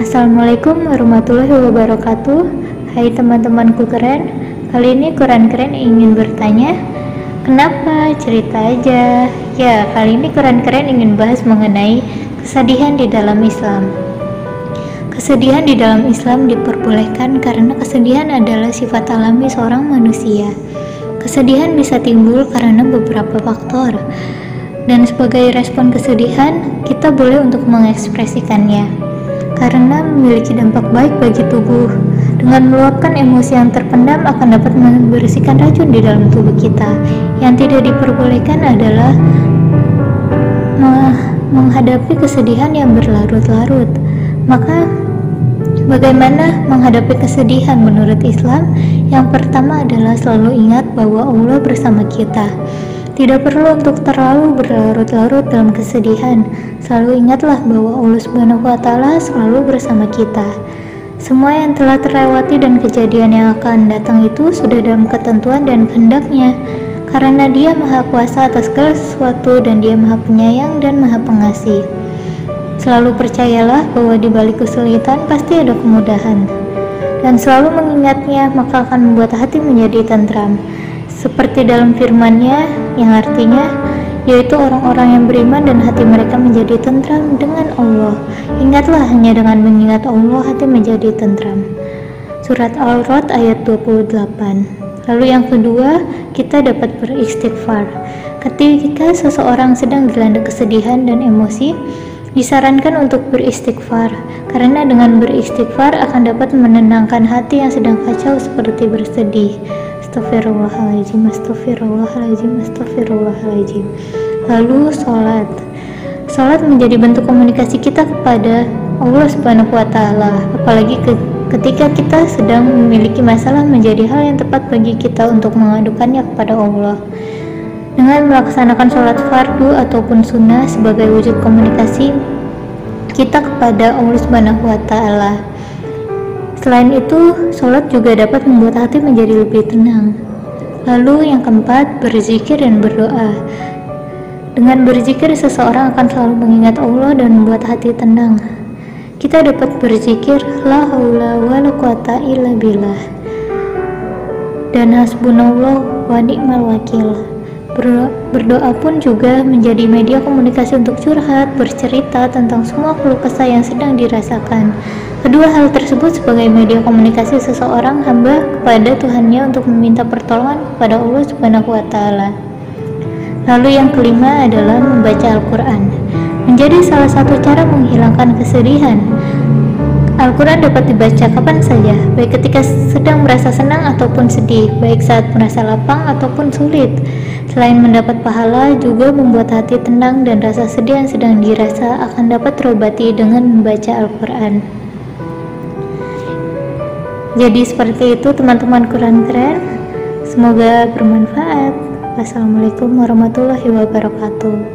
Assalamualaikum warahmatullahi wabarakatuh. Hai teman-temanku keren Kali ini Quran Keren ingin bertanya Kenapa? Cerita aja? Ya, kali ini Quran Keren ingin bahas mengenai Kesedihan di dalam Islam. Kesedihan di dalam Islam diperbolehkan karena kesedihan adalah sifat alami seorang manusia. Kesedihan bisa timbul karena beberapa faktor. Dan sebagai respon kesedihan, kita boleh untuk mengekspresikannya karena memiliki dampak baik bagi tubuh. Dengan meluapkan emosi yang terpendam akan dapat membersihkan racun di dalam tubuh kita. Yang tidak diperbolehkan adalah menghadapi kesedihan yang berlarut-larut. Maka Bagaimana menghadapi kesedihan menurut Islam? Yang pertama adalah selalu ingat bahwa Allah bersama kita. Tidak perlu untuk terlalu berlarut-larut dalam kesedihan. Selalu ingatlah bahwa Allah Subhanahu wa taala selalu bersama kita. Semua yang telah terlewati dan kejadian yang akan datang itu sudah dalam ketentuan dan kehendaknya. Karena dia maha kuasa atas segala sesuatu dan dia maha penyayang dan maha pengasih. Selalu percayalah bahwa di balik kesulitan pasti ada kemudahan. Dan selalu mengingatnya maka akan membuat hati menjadi tentram seperti dalam firman-Nya yang artinya yaitu orang-orang yang beriman dan hati mereka menjadi tentram dengan Allah. Ingatlah hanya dengan mengingat Allah hati menjadi tentram. Surat Al-Rod ayat 28. Lalu yang kedua, kita dapat beristighfar. Ketika seseorang sedang dilanda kesedihan dan emosi, disarankan untuk beristighfar karena dengan beristighfar akan dapat menenangkan hati yang sedang kacau seperti bersedih. Astagfirullahaladzim, astagfirullahaladzim, astagfirullahaladzim. Lalu sholat. Sholat menjadi bentuk komunikasi kita kepada Allah Subhanahu wa taala, apalagi ke, ketika kita sedang memiliki masalah menjadi hal yang tepat bagi kita untuk mengadukannya kepada Allah. Dengan melaksanakan sholat fardu ataupun sunnah sebagai wujud komunikasi kita kepada Allah Subhanahu wa taala. Selain itu, sholat juga dapat membuat hati menjadi lebih tenang. Lalu yang keempat, berzikir dan berdoa. Dengan berzikir, seseorang akan selalu mengingat Allah dan membuat hati tenang. Kita dapat berzikir, La haula wa la quwata illa billah. Dan hasbunallah wa ni'mal wakil. Berdoa pun juga menjadi media komunikasi untuk curhat, bercerita tentang semua keluh kesah yang sedang dirasakan. Kedua hal tersebut sebagai media komunikasi seseorang hamba kepada Tuhannya untuk meminta pertolongan kepada Allah Subhanahu wa taala. Lalu yang kelima adalah membaca Al-Qur'an. Menjadi salah satu cara menghilangkan kesedihan. Al-Quran dapat dibaca kapan saja, baik ketika sedang merasa senang ataupun sedih, baik saat merasa lapang ataupun sulit. Selain mendapat pahala, juga membuat hati tenang dan rasa sedih yang sedang dirasa akan dapat terobati dengan membaca Al-Quran. Jadi seperti itu teman-teman Quran keren. Semoga bermanfaat. Wassalamualaikum warahmatullahi wabarakatuh.